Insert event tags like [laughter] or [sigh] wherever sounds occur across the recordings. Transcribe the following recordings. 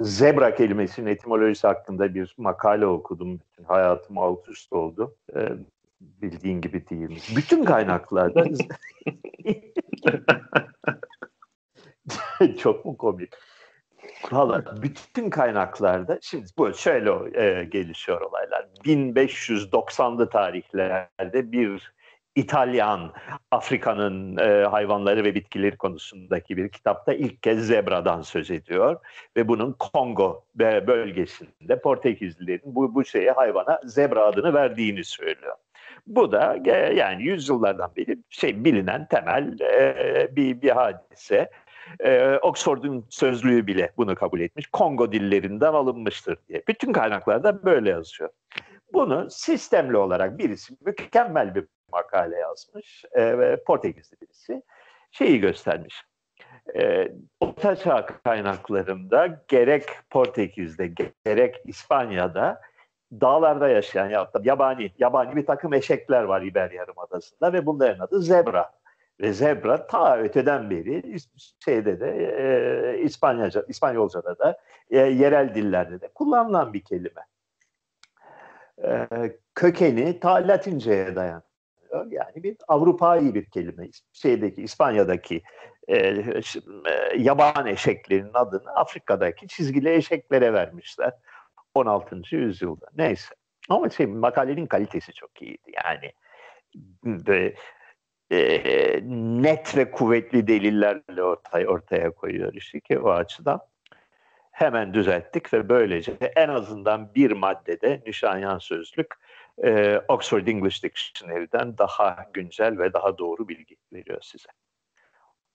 zebra kelimesinin etimolojisi hakkında bir makale okudum. Bütün hayatım alt üst oldu. Ee, bildiğin gibi değil. Bütün kaynaklarda [laughs] [laughs] çok mu komik? Valla bütün kaynaklarda şimdi bu şöyle e, gelişiyor olaylar. 1590'lı tarihlerde bir İtalyan Afrika'nın e, hayvanları ve bitkileri konusundaki bir kitapta ilk kez zebradan söz ediyor ve bunun Kongo bölgesinde Portekizlilerin bu bu şeye hayvana zebra adını verdiğini söylüyor. Bu da e, yani yüzyıllardan beri şey bilinen temel e, bir bir hadise. E, Oxford'un sözlüğü bile bunu kabul etmiş. Kongo dillerinden alınmıştır diye. Bütün kaynaklarda böyle yazıyor. Bunu sistemli olarak birisi mükemmel bir makale yazmış e, Portekizli birisi şeyi göstermiş. E, Orta kaynaklarında gerek Portekiz'de gerek İspanya'da dağlarda yaşayan ya yabani yabani bir takım eşekler var İber Yarımadası'nda ve bunların adı zebra. Ve zebra ta öteden beri şeyde de e, İspanyolca, İspanyolca'da da e, yerel dillerde de kullanılan bir kelime. E, kökeni ta Latince'ye dayanıyor. Yani bir Avrupa'yı bir kelime. Şeydeki İspanya'daki e, e, yaban eşeklerinin adını Afrika'daki çizgili eşeklere vermişler. 16. yüzyılda. Neyse. Ama şey makalenin kalitesi çok iyiydi. Yani ve e, net ve kuvvetli delillerle ortaya ortaya koyuyor işte ki o açıdan hemen düzelttik ve böylece en azından bir maddede Nişanyan Sözlük e, Oxford English Dictionary'den daha güncel ve daha doğru bilgi veriyor size.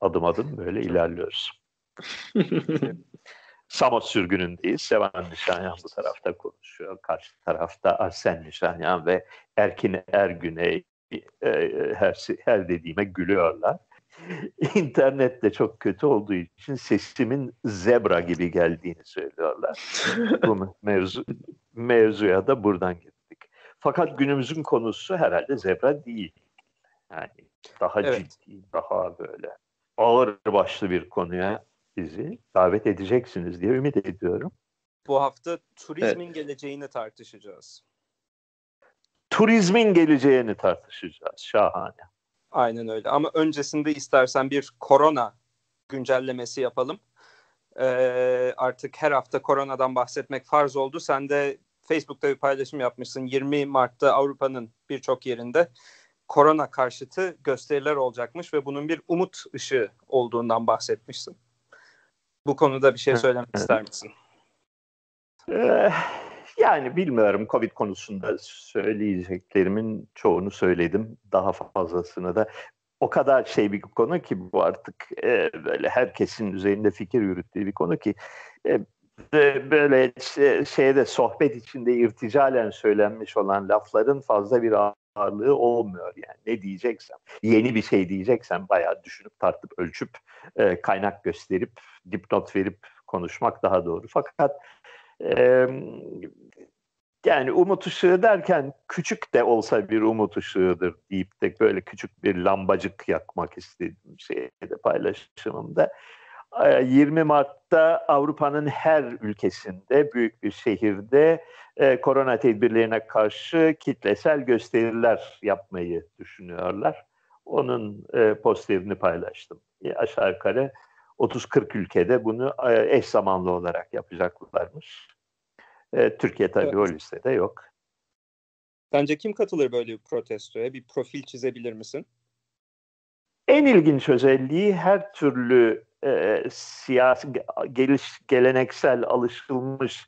Adım adım böyle ilerliyoruz. [laughs] Samos sürgünündeyiz. Sevan Nişanyan bu tarafta konuşuyor. Karşı tarafta Arsen Nişanyan ve Erkin Ergün'e e, her, her dediğime gülüyorlar. [laughs] İnternet de çok kötü olduğu için sesimin zebra gibi geldiğini söylüyorlar. [laughs] bu mevzu, mevzuya da buradan gittik. Fakat günümüzün konusu herhalde zebra değil. Yani daha evet. ciddi, daha böyle ağır başlı bir konuya bizi davet edeceksiniz diye ümit ediyorum. Bu hafta turizmin evet. geleceğini tartışacağız. Turizmin geleceğini tartışacağız. Şahane. Aynen öyle. Ama öncesinde istersen bir korona güncellemesi yapalım. Ee, artık her hafta koronadan bahsetmek farz oldu. Sen de Facebook'ta bir paylaşım yapmışsın. 20 Mart'ta Avrupa'nın birçok yerinde korona karşıtı gösteriler olacakmış ve bunun bir umut ışığı olduğundan bahsetmişsin. Bu konuda bir şey söylemek ister misin? Ee, yani bilmiyorum Covid konusunda söyleyeceklerimin çoğunu söyledim. Daha fazlasını da o kadar şey bir konu ki bu artık e, böyle herkesin üzerinde fikir yürüttüğü bir konu ki e, böyle şeyde sohbet içinde irticalen söylenmiş olan lafların fazla bir ağırlığı olmuyor yani ne diyeceksem yeni bir şey diyeceksem bayağı düşünüp tartıp ölçüp e, kaynak gösterip dipnot verip konuşmak daha doğru fakat e, yani umut ışığı derken küçük de olsa bir umut ışığıdır deyip de böyle küçük bir lambacık yakmak istedim şeyde paylaşımımda. 20 Mart'ta Avrupa'nın her ülkesinde, büyük bir şehirde e, korona tedbirlerine karşı kitlesel gösteriler yapmayı düşünüyorlar. Onun e, posterini paylaştım. E, aşağı yukarı 30-40 ülkede bunu e, eş zamanlı olarak yapacaklarmış. E, Türkiye tabii evet. o listede yok. Bence kim katılır böyle bir protestoya? Bir profil çizebilir misin? En ilginç özelliği her türlü e, siyasi geliş geleneksel alışılmış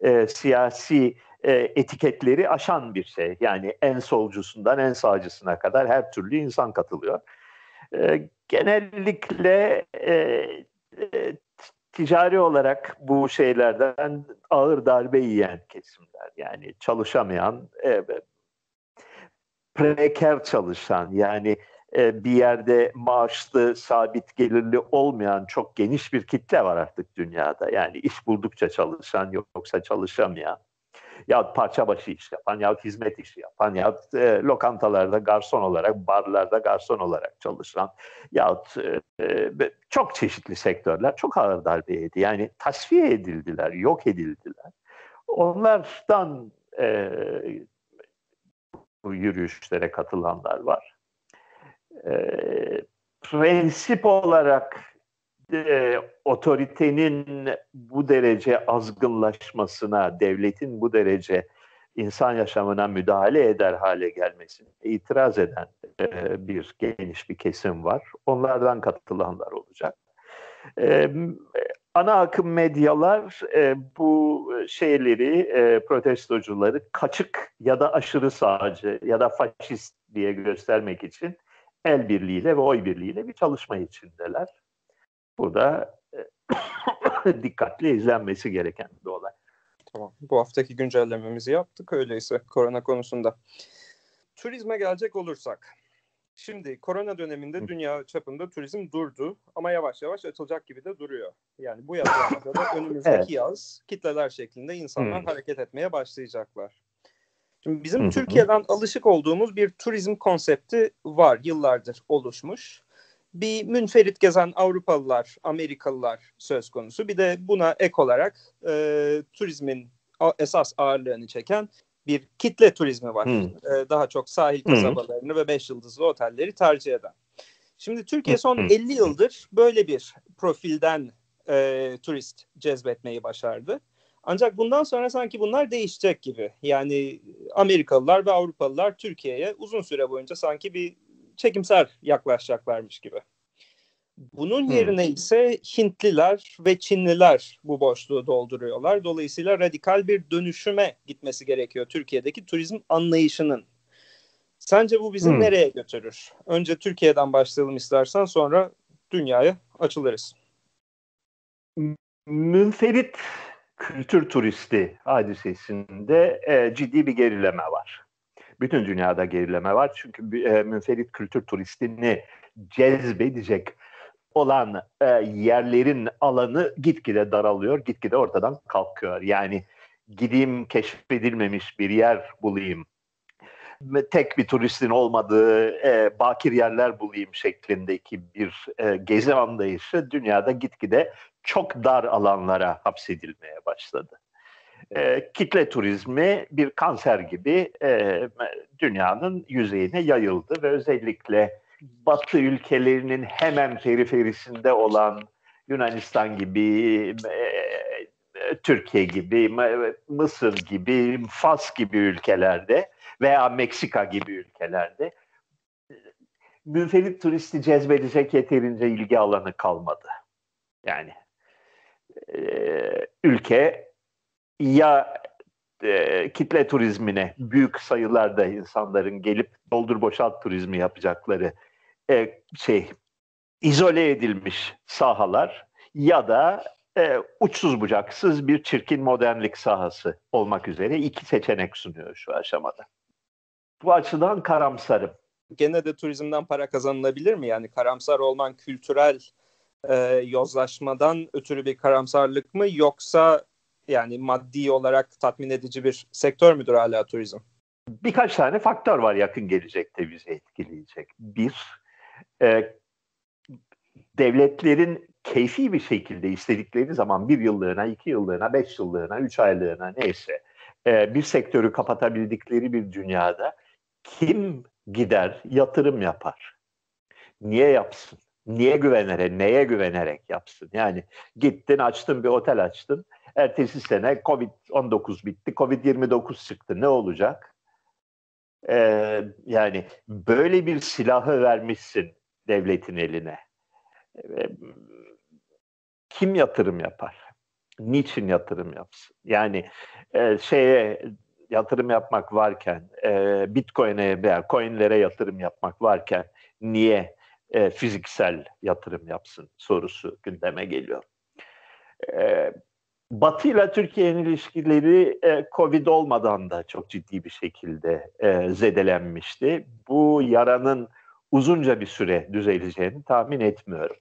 e, siyasi e, etiketleri aşan bir şey. Yani en solcusundan en sağcısına kadar her türlü insan katılıyor. E, genellikle e, e, ticari olarak bu şeylerden ağır darbe yiyen kesimler. Yani çalışamayan, e, preker çalışan yani e, bir yerde maaşlı, sabit gelirli olmayan çok geniş bir kitle var artık dünyada. Yani iş buldukça çalışan yoksa çalışamayan. ya parça başı iş yapan ya hizmet işi yapan ya e, lokantalarda garson olarak, barlarda garson olarak çalışan ya e, çok çeşitli sektörler çok ağır darbe yedi. Yani tasfiye edildiler, yok edildiler. Onlardan e, bu yürüyüşlere katılanlar var. E, prensip olarak e, otoritenin bu derece azgınlaşmasına, devletin bu derece insan yaşamına müdahale eder hale gelmesine itiraz eden e, bir geniş bir kesim var. Onlardan katılanlar olacak. E, ana akım medyalar e, bu şeyleri, e, protestocuları kaçık ya da aşırı sağcı ya da faşist diye göstermek için el birliğiyle ve oy birliğiyle bir çalışma içindeler. Bu da e, [coughs] dikkatli izlenmesi gereken bir olay. Tamam. Bu haftaki güncellememizi yaptık öyleyse korona konusunda. Turizme gelecek olursak. Şimdi korona döneminde dünya çapında turizm durdu ama yavaş yavaş açılacak gibi de duruyor. Yani bu yazlarda da önümüzdeki evet. yaz kitleler şeklinde insanlar hmm. hareket etmeye başlayacaklar. Şimdi bizim hmm. Türkiye'den alışık olduğumuz bir turizm konsepti var yıllardır oluşmuş bir münferit gezen Avrupalılar, Amerikalılar söz konusu. Bir de buna ek olarak e, turizmin esas ağırlığını çeken bir kitle turizmi var. Hmm. E, daha çok sahil kasabalarını hmm. ve beş yıldızlı otelleri tercih eden. Şimdi Türkiye son hmm. 50 yıldır böyle bir profilden e, turist cezbetmeyi başardı. Ancak bundan sonra sanki bunlar değişecek gibi. Yani Amerikalılar ve Avrupalılar Türkiye'ye uzun süre boyunca sanki bir çekimser yaklaşacaklarmış gibi. Bunun hmm. yerine ise Hintliler ve Çinliler bu boşluğu dolduruyorlar. Dolayısıyla radikal bir dönüşüme gitmesi gerekiyor Türkiye'deki turizm anlayışının. Sence bu bizi hmm. nereye götürür? Önce Türkiye'den başlayalım istersen sonra dünyaya açılırız. Münferit kültür turisti hadisesinde e, ciddi bir gerileme var. Bütün dünyada gerileme var çünkü e, münferit kültür turistini cezbedecek olan e, yerlerin alanı gitgide daralıyor, gitgide ortadan kalkıyor. Yani gideyim keşfedilmemiş bir yer bulayım, tek bir turistin olmadığı e, bakir yerler bulayım şeklindeki bir e, gezi anlayışı dünyada gitgide çok dar alanlara hapsedilmeye başladı. E, kitle turizmi bir kanser gibi e, dünyanın yüzeyine yayıldı ve özellikle Batı ülkelerinin hemen periferisinde olan Yunanistan gibi, e, e, Türkiye gibi, Mısır gibi, Fas gibi ülkelerde veya Meksika gibi ülkelerde münferit turisti cezbedecek yeterince ilgi alanı kalmadı. Yani e, ülke ya e, kitle turizmine büyük sayılarda insanların gelip doldur boşalt turizmi yapacakları e, şey izole edilmiş sahalar ya da e, uçsuz bucaksız bir çirkin modernlik sahası olmak üzere iki seçenek sunuyor şu aşamada. Bu açıdan karamsarım. Gene de turizmden para kazanılabilir mi? Yani karamsar olman kültürel e, yozlaşmadan ötürü bir karamsarlık mı yoksa yani maddi olarak tatmin edici bir sektör müdür hala turizm? Birkaç tane faktör var yakın gelecekte bizi etkileyecek. Bir, e, devletlerin keyfi bir şekilde istedikleri zaman bir yıllığına, iki yıllığına, beş yıllığına, üç aylığına neyse e, bir sektörü kapatabildikleri bir dünyada kim gider yatırım yapar? Niye yapsın? Niye güvenerek, neye güvenerek yapsın? Yani gittin açtın bir otel açtın. Ertesi sene Covid-19 bitti, Covid-29 çıktı. Ne olacak? Ee, yani böyle bir silahı vermişsin devletin eline. Kim yatırım yapar? Niçin yatırım yapsın? Yani e, şeye yatırım yapmak varken, e, Bitcoin'e veya coinlere yatırım yapmak varken niye e, fiziksel yatırım yapsın sorusu gündeme geliyor. E, Batı ile Türkiye'nin ilişkileri e, Covid olmadan da çok ciddi bir şekilde e, zedelenmişti. Bu yaranın uzunca bir süre düzeleceğini tahmin etmiyorum.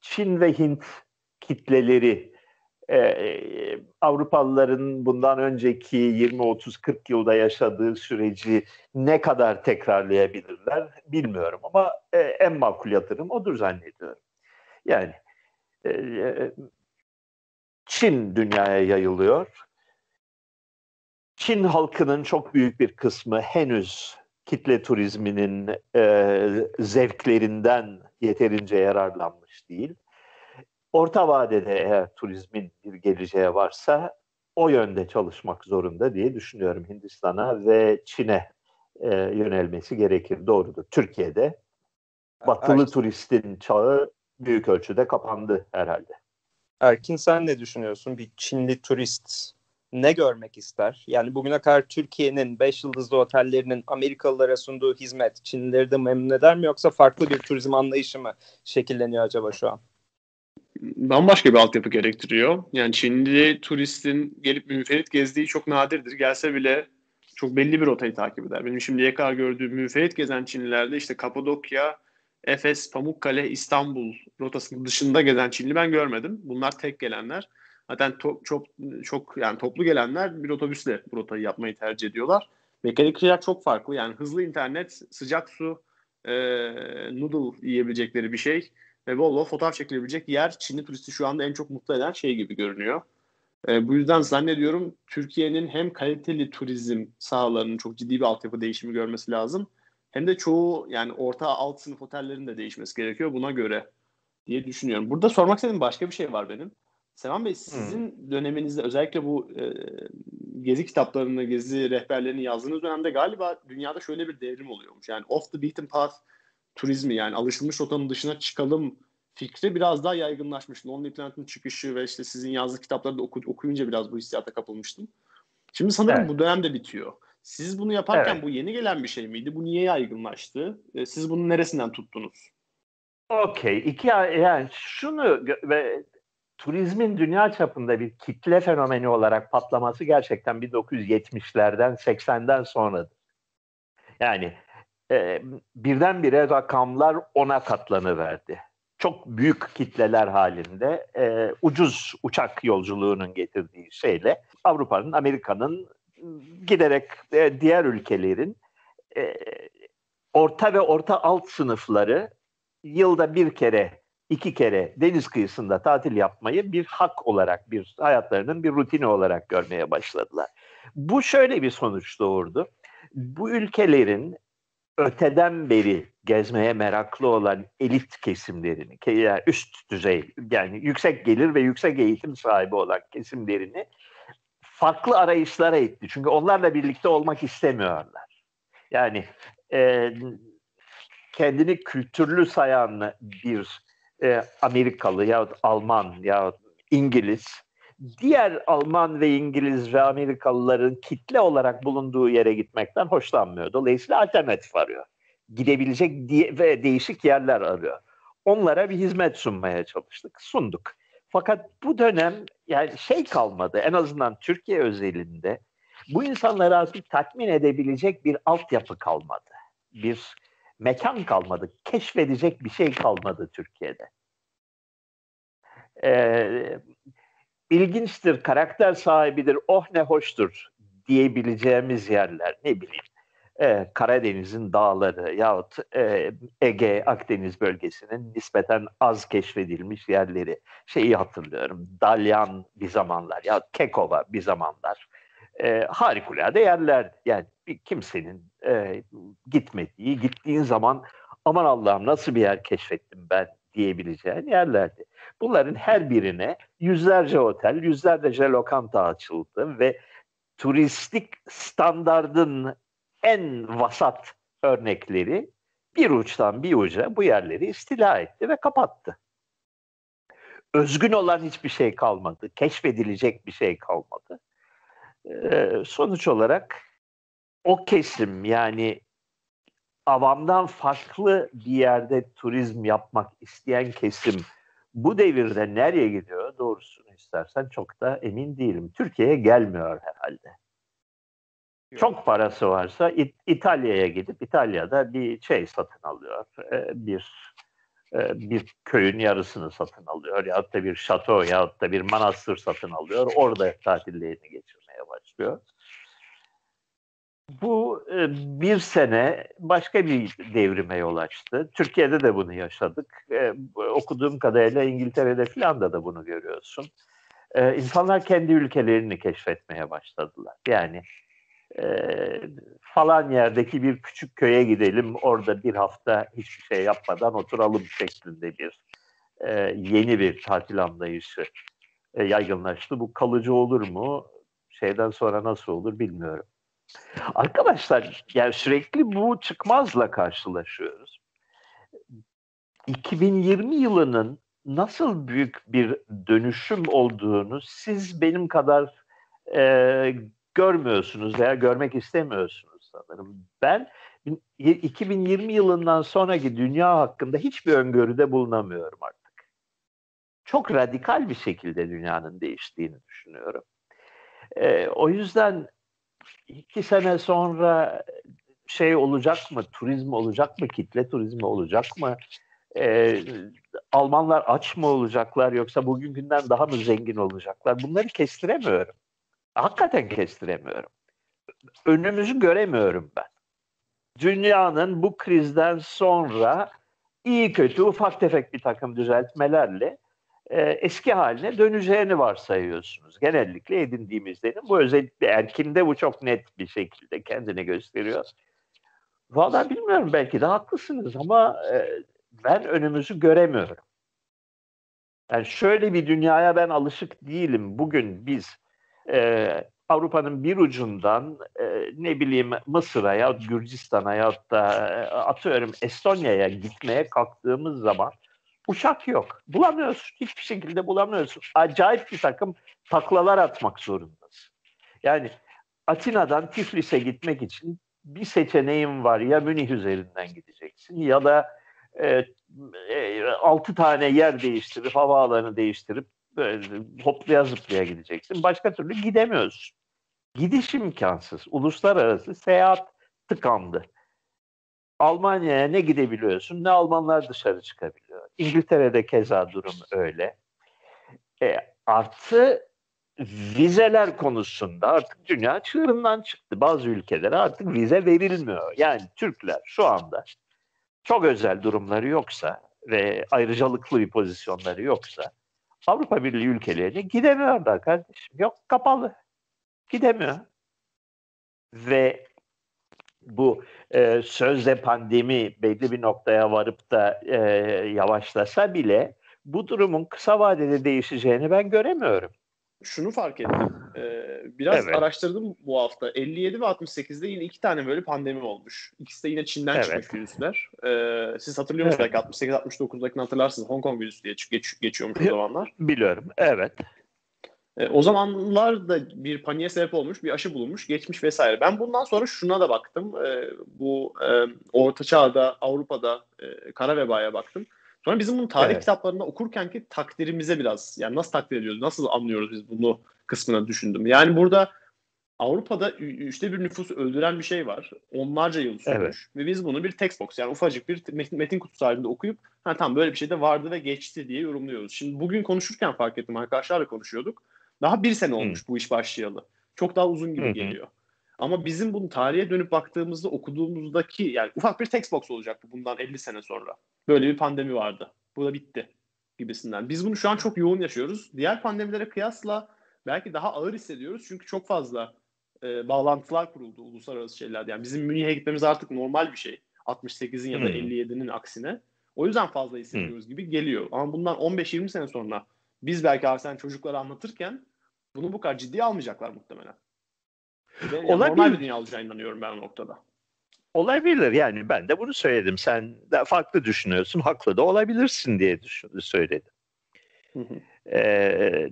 Çin ve Hint kitleleri e, Avrupalıların bundan önceki 20 30 40 yılda yaşadığı süreci ne kadar tekrarlayabilirler bilmiyorum ama e, en makul yatırım odur zannediyorum. Yani e, e Çin dünyaya yayılıyor. Çin halkının çok büyük bir kısmı henüz kitle turizminin e, zevklerinden yeterince yararlanmış değil. Orta vadede eğer turizmin bir geleceği varsa o yönde çalışmak zorunda diye düşünüyorum Hindistan'a ve Çin'e e, yönelmesi gerekir. Doğrudur. Türkiye'de batılı Erkin. turistin çağı büyük ölçüde kapandı herhalde. Erkin sen ne düşünüyorsun? Bir Çinli turist ne görmek ister? Yani bugüne kadar Türkiye'nin 5 yıldızlı otellerinin Amerikalılara sunduğu hizmet Çinlileri de memnun eder mi yoksa farklı bir turizm anlayışı mı şekilleniyor acaba şu an? Bambaşka bir altyapı gerektiriyor. Yani Çinli turistin gelip münferit gezdiği çok nadirdir. Gelse bile çok belli bir rotayı takip eder. Benim şimdiye kadar gördüğüm münferit gezen Çinlilerde işte Kapadokya, Efes, Pamukkale, İstanbul rotasının dışında gezen Çinli ben görmedim. Bunlar tek gelenler. Zaten to- çok çok yani toplu gelenler bir otobüsle bu rotayı yapmayı tercih ediyorlar. Mekanik olarak çok farklı. Yani hızlı internet, sıcak su, e, noodle yiyebilecekleri bir şey ve bol bol fotoğraf çekilebilecek yer Çinli turisti şu anda en çok mutlu eden şey gibi görünüyor. E, bu yüzden zannediyorum Türkiye'nin hem kaliteli turizm sahalarının çok ciddi bir altyapı değişimi görmesi lazım. Hem de çoğu yani orta alt sınıf otellerin de değişmesi gerekiyor buna göre diye düşünüyorum. Burada sormak istediğim başka bir şey var benim. Sevan Bey sizin hmm. döneminizde özellikle bu e, gezi kitaplarını, gezi rehberlerini yazdığınız dönemde galiba dünyada şöyle bir devrim oluyormuş. Yani off the beaten path turizmi yani alışılmış rotanın dışına çıkalım fikri biraz daha yaygınlaşmış. Lonely Planet'ın çıkışı ve işte sizin yazdığı kitapları da oku, okuyunca biraz bu hissiyata kapılmıştım. Şimdi sanırım evet. bu dönem de bitiyor. Siz bunu yaparken evet. bu yeni gelen bir şey miydi? Bu niye yaygınlaştı? E, siz bunun neresinden tuttunuz? Okey. İki yani şunu ve turizmin dünya çapında bir kitle fenomeni olarak patlaması gerçekten 1970'lerden 80'den sonradır. Yani e, birdenbire rakamlar ona katlanıverdi. Çok büyük kitleler halinde e, ucuz uçak yolculuğunun getirdiği şeyle Avrupa'nın, Amerika'nın giderek e, diğer ülkelerin e, orta ve orta alt sınıfları yılda bir kere iki kere deniz kıyısında tatil yapmayı bir hak olarak, bir hayatlarının bir rutini olarak görmeye başladılar. Bu şöyle bir sonuç doğurdu. Bu ülkelerin öteden beri gezmeye meraklı olan elit kesimlerini, yani üst düzey, yani yüksek gelir ve yüksek eğitim sahibi olan kesimlerini farklı arayışlara itti. Çünkü onlarla birlikte olmak istemiyorlar. Yani e, kendini kültürlü sayan bir e, Amerikalı ya Alman ya İngiliz diğer Alman ve İngiliz ve Amerikalıların kitle olarak bulunduğu yere gitmekten hoşlanmıyor. Dolayısıyla alternatif arıyor. Gidebilecek diye, ve değişik yerler arıyor. Onlara bir hizmet sunmaya çalıştık. Sunduk. Fakat bu dönem yani şey kalmadı en azından Türkiye özelinde bu insanları artık tatmin edebilecek bir altyapı kalmadı. Bir mekan kalmadı. Keşfedecek bir şey kalmadı Türkiye'de. Ee, ilginçtir, karakter sahibidir, oh ne hoştur diyebileceğimiz yerler ne bileyim. Ee, Karadeniz'in dağları yahut e, Ege, Akdeniz bölgesinin nispeten az keşfedilmiş yerleri. Şeyi hatırlıyorum, Dalyan bir zamanlar ya Kekova bir zamanlar. E, harikulade yerler. Yani kimsenin e, gitmediği, gittiğin zaman aman Allah'ım nasıl bir yer keşfettim ben diyebileceğin yerlerdi. Bunların her birine yüzlerce otel, yüzlerce lokanta açıldı ve turistik standardın en vasat örnekleri bir uçtan bir uca bu yerleri istila etti ve kapattı. Özgün olan hiçbir şey kalmadı. Keşfedilecek bir şey kalmadı. Ee, sonuç olarak o kesim yani avamdan farklı bir yerde turizm yapmak isteyen kesim bu devirde nereye gidiyor doğrusunu istersen çok da emin değilim. Türkiye'ye gelmiyor herhalde. Yok. Çok parası varsa İt- İtalya'ya gidip İtalya'da bir şey satın alıyor. Ee, bir e, bir köyün yarısını satın alıyor ya da bir şato ya da bir manastır satın alıyor. Orada tatillerini geçirmeye başlıyor. Bu e, bir sene başka bir devrime yol açtı. Türkiye'de de bunu yaşadık. E, okuduğum kadarıyla İngiltere'de filan da da bunu görüyorsun. E, insanlar kendi ülkelerini keşfetmeye başladılar. Yani falan yerdeki bir küçük köye gidelim, orada bir hafta hiçbir şey yapmadan oturalım şeklinde bir yeni bir tatil anlayışı yaygınlaştı. Bu kalıcı olur mu? Şeyden sonra nasıl olur bilmiyorum. Arkadaşlar yani sürekli bu çıkmazla karşılaşıyoruz. 2020 yılının nasıl büyük bir dönüşüm olduğunu siz benim kadar e, görmüyorsunuz veya görmek istemiyorsunuz sanırım. Ben 2020 yılından sonraki dünya hakkında hiçbir öngörüde bulunamıyorum artık. Çok radikal bir şekilde dünyanın değiştiğini düşünüyorum. E, o yüzden iki sene sonra şey olacak mı, turizm olacak mı, kitle turizmi olacak mı? Ee, Almanlar aç mı olacaklar yoksa bugünkünden daha mı zengin olacaklar? Bunları kestiremiyorum. Hakikaten kestiremiyorum. Önümüzü göremiyorum ben. Dünyanın bu krizden sonra iyi kötü ufak tefek bir takım düzeltmelerle e, eski haline döneceğini varsayıyorsunuz. Genellikle edindiğimiz dedim. Bu özellikle erkinde bu çok net bir şekilde kendini gösteriyor. Valla bilmiyorum belki de haklısınız ama e, ben önümüzü göremiyorum. Yani şöyle bir dünyaya ben alışık değilim. Bugün biz e, Avrupa'nın bir ucundan e, ne bileyim Mısır'a ya Gürcistan'a ya da e, atıyorum Estonya'ya gitmeye kalktığımız zaman Uçak yok. Bulamıyorsun. Hiçbir şekilde bulamıyorsun. Acayip bir takım taklalar atmak zorundasın. Yani Atina'dan Tiflis'e gitmek için bir seçeneğim var. Ya Münih üzerinden gideceksin ya da e, e, 6 tane yer değiştirip havaalanı değiştirip böyle hoplaya zıplaya gideceksin. Başka türlü gidemiyorsun. Gidiş imkansız. Uluslararası seyahat tıkandı. Almanya'ya ne gidebiliyorsun ne Almanlar dışarı çıkabiliyor. İngiltere'de keza durum öyle. E, artı vizeler konusunda artık dünya çığırından çıktı. Bazı ülkelere artık vize verilmiyor. Yani Türkler şu anda çok özel durumları yoksa ve ayrıcalıklı bir pozisyonları yoksa Avrupa Birliği ülkelerine gidemiyorlar kardeşim. Yok kapalı. Gidemiyor. Ve bu e, sözde pandemi belli bir noktaya varıp da e, yavaşlasa bile bu durumun kısa vadede değişeceğini ben göremiyorum. Şunu fark ettim. Ee, biraz evet. araştırdım bu hafta. 57 ve 68'de yine iki tane böyle pandemi olmuş. İkisi de yine Çin'den evet. çıkmış virüsler. Ee, siz hatırlıyor musunuz? Evet. Belki 68-69'dakini hatırlarsınız. Hong Kong virüsü diye geç, geçiyormuş o zamanlar. Biliyorum. Evet. E, o zamanlar da bir paniğe sebep olmuş, bir aşı bulunmuş, geçmiş vesaire. Ben bundan sonra şuna da baktım. E, bu e, Orta Çağ'da, Avrupa'da e, kara vebaya baktım. Sonra bizim bunu tarih evet. kitaplarında okurken ki takdirimize biraz, yani nasıl takdir ediyoruz, nasıl anlıyoruz biz bunu kısmına düşündüm. Yani burada Avrupa'da üçte bir nüfusu öldüren bir şey var. Onlarca yıl sürmüş. Evet. Ve biz bunu bir text box yani ufacık bir metin, metin kutusu halinde okuyup ha tamam böyle bir şey de vardı ve geçti diye yorumluyoruz. Şimdi bugün konuşurken fark ettim arkadaşlarla konuşuyorduk. Daha bir sene olmuş Hı. bu iş başlayalı. Çok daha uzun gibi Hı-hı. geliyor. Ama bizim bunu tarihe dönüp baktığımızda okuduğumuzdaki yani ufak bir text box olacak bu bundan 50 sene sonra. Böyle bir pandemi vardı. Bu da bitti gibisinden. Biz bunu şu an çok yoğun yaşıyoruz. Diğer pandemilere kıyasla belki daha ağır hissediyoruz. Çünkü çok fazla e, bağlantılar kuruldu uluslararası şeylerde. Yani bizim Münih'e gitmemiz artık normal bir şey. 68'in ya da 57'nin aksine. O yüzden fazla hissediyoruz hmm. gibi geliyor. Ama bundan 15-20 sene sonra biz belki Arsen çocuklara anlatırken bunu bu kadar ciddiye almayacaklar muhtemelen. Ve yani normal bir dünya olacağına inanıyorum ben o noktada. Olabilir yani ben de bunu söyledim. Sen de farklı düşünüyorsun. Haklı da olabilirsin diye düşündü, söyledim. Ee,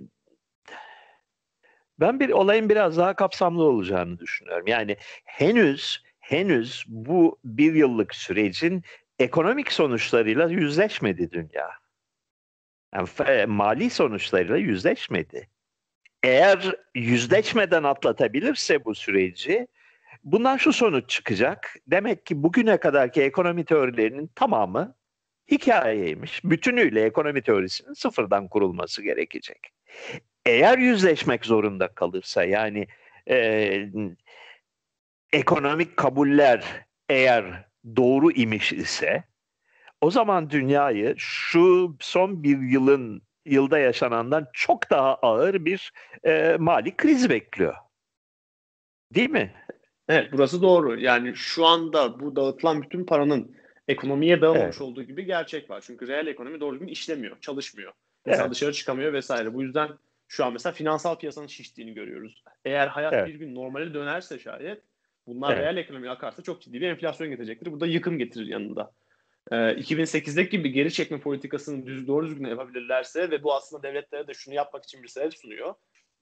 ben bir olayın biraz daha kapsamlı olacağını düşünüyorum. Yani henüz henüz bu bir yıllık sürecin ekonomik sonuçlarıyla yüzleşmedi dünya. Yani e, mali sonuçlarıyla yüzleşmedi. Eğer yüzleşmeden atlatabilirse bu süreci bundan şu sonuç çıkacak. Demek ki bugüne kadarki ekonomi teorilerinin tamamı hikayeymiş. Bütünüyle ekonomi teorisinin sıfırdan kurulması gerekecek. Eğer yüzleşmek zorunda kalırsa yani e, ekonomik kabuller eğer doğru imiş ise o zaman dünyayı şu son bir yılın yılda yaşanandan çok daha ağır bir e, mali kriz bekliyor. Değil mi? Evet burası doğru. Yani şu anda bu dağıtılan bütün paranın ekonomiye dağılmamış evet. olduğu gibi gerçek var. Çünkü reel ekonomi doğru düzgün işlemiyor, çalışmıyor. Mesela evet. dışarı çıkamıyor vesaire. Bu yüzden şu an mesela finansal piyasanın şiştiğini görüyoruz. Eğer hayat evet. bir gün normale dönerse şayet bunlar evet. reel ekonomiye akarsa çok ciddi bir enflasyon getirecektir. Bu da yıkım getirir yanında. Ee, 2008'deki gibi geri çekme politikasını düz doğru düzgün yapabilirlerse ve bu aslında devletlere de şunu yapmak için bir sebep sunuyor.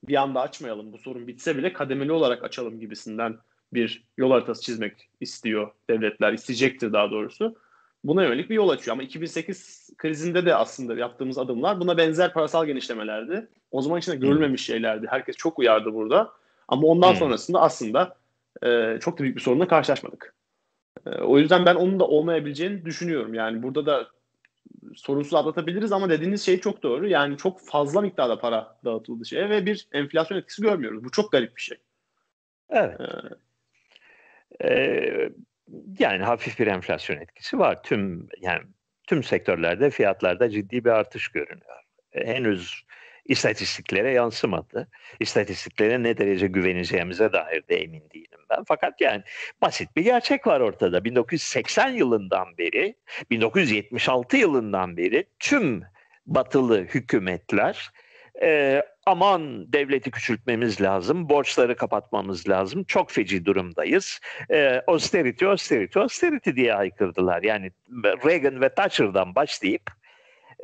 Bir anda açmayalım bu sorun bitse bile kademeli olarak açalım gibisinden bir yol haritası çizmek istiyor devletler, isteyecektir daha doğrusu. Buna yönelik bir yol açıyor. Ama 2008 krizinde de aslında yaptığımız adımlar buna benzer parasal genişlemelerdi. O zaman içinde görülmemiş şeylerdi. Herkes çok uyardı burada. Ama ondan hmm. sonrasında aslında e, çok da büyük bir sorunla karşılaşmadık. E, o yüzden ben onun da olmayabileceğini düşünüyorum. Yani burada da sorunsuz atlatabiliriz ama dediğiniz şey çok doğru. Yani çok fazla miktarda para dağıtıldı şeye ve bir enflasyon etkisi görmüyoruz. Bu çok garip bir şey. Evet. Ee, ee, yani hafif bir enflasyon etkisi var. Tüm yani tüm sektörlerde fiyatlarda ciddi bir artış görünüyor. Henüz istatistiklere yansımadı. İstatistiklere ne derece güveneceğimize dair de emin değilim ben. Fakat yani basit bir gerçek var ortada. 1980 yılından beri, 1976 yılından beri tüm batılı hükümetler e, aman devleti küçültmemiz lazım, borçları kapatmamız lazım, çok feci durumdayız. E, austerity, austerity, austerity diye haykırdılar. Yani Reagan ve Thatcher'dan başlayıp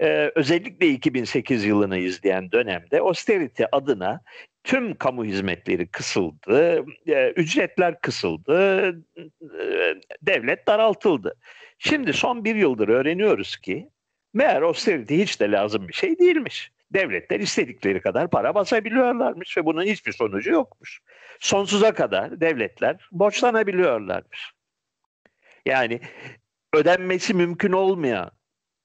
e, özellikle 2008 yılını izleyen dönemde austerity adına tüm kamu hizmetleri kısıldı, e, ücretler kısıldı, e, devlet daraltıldı. Şimdi son bir yıldır öğreniyoruz ki meğer austerity hiç de lazım bir şey değilmiş devletler istedikleri kadar para basabiliyorlarmış ve bunun hiçbir sonucu yokmuş. Sonsuza kadar devletler borçlanabiliyorlarmış. Yani ödenmesi mümkün olmayan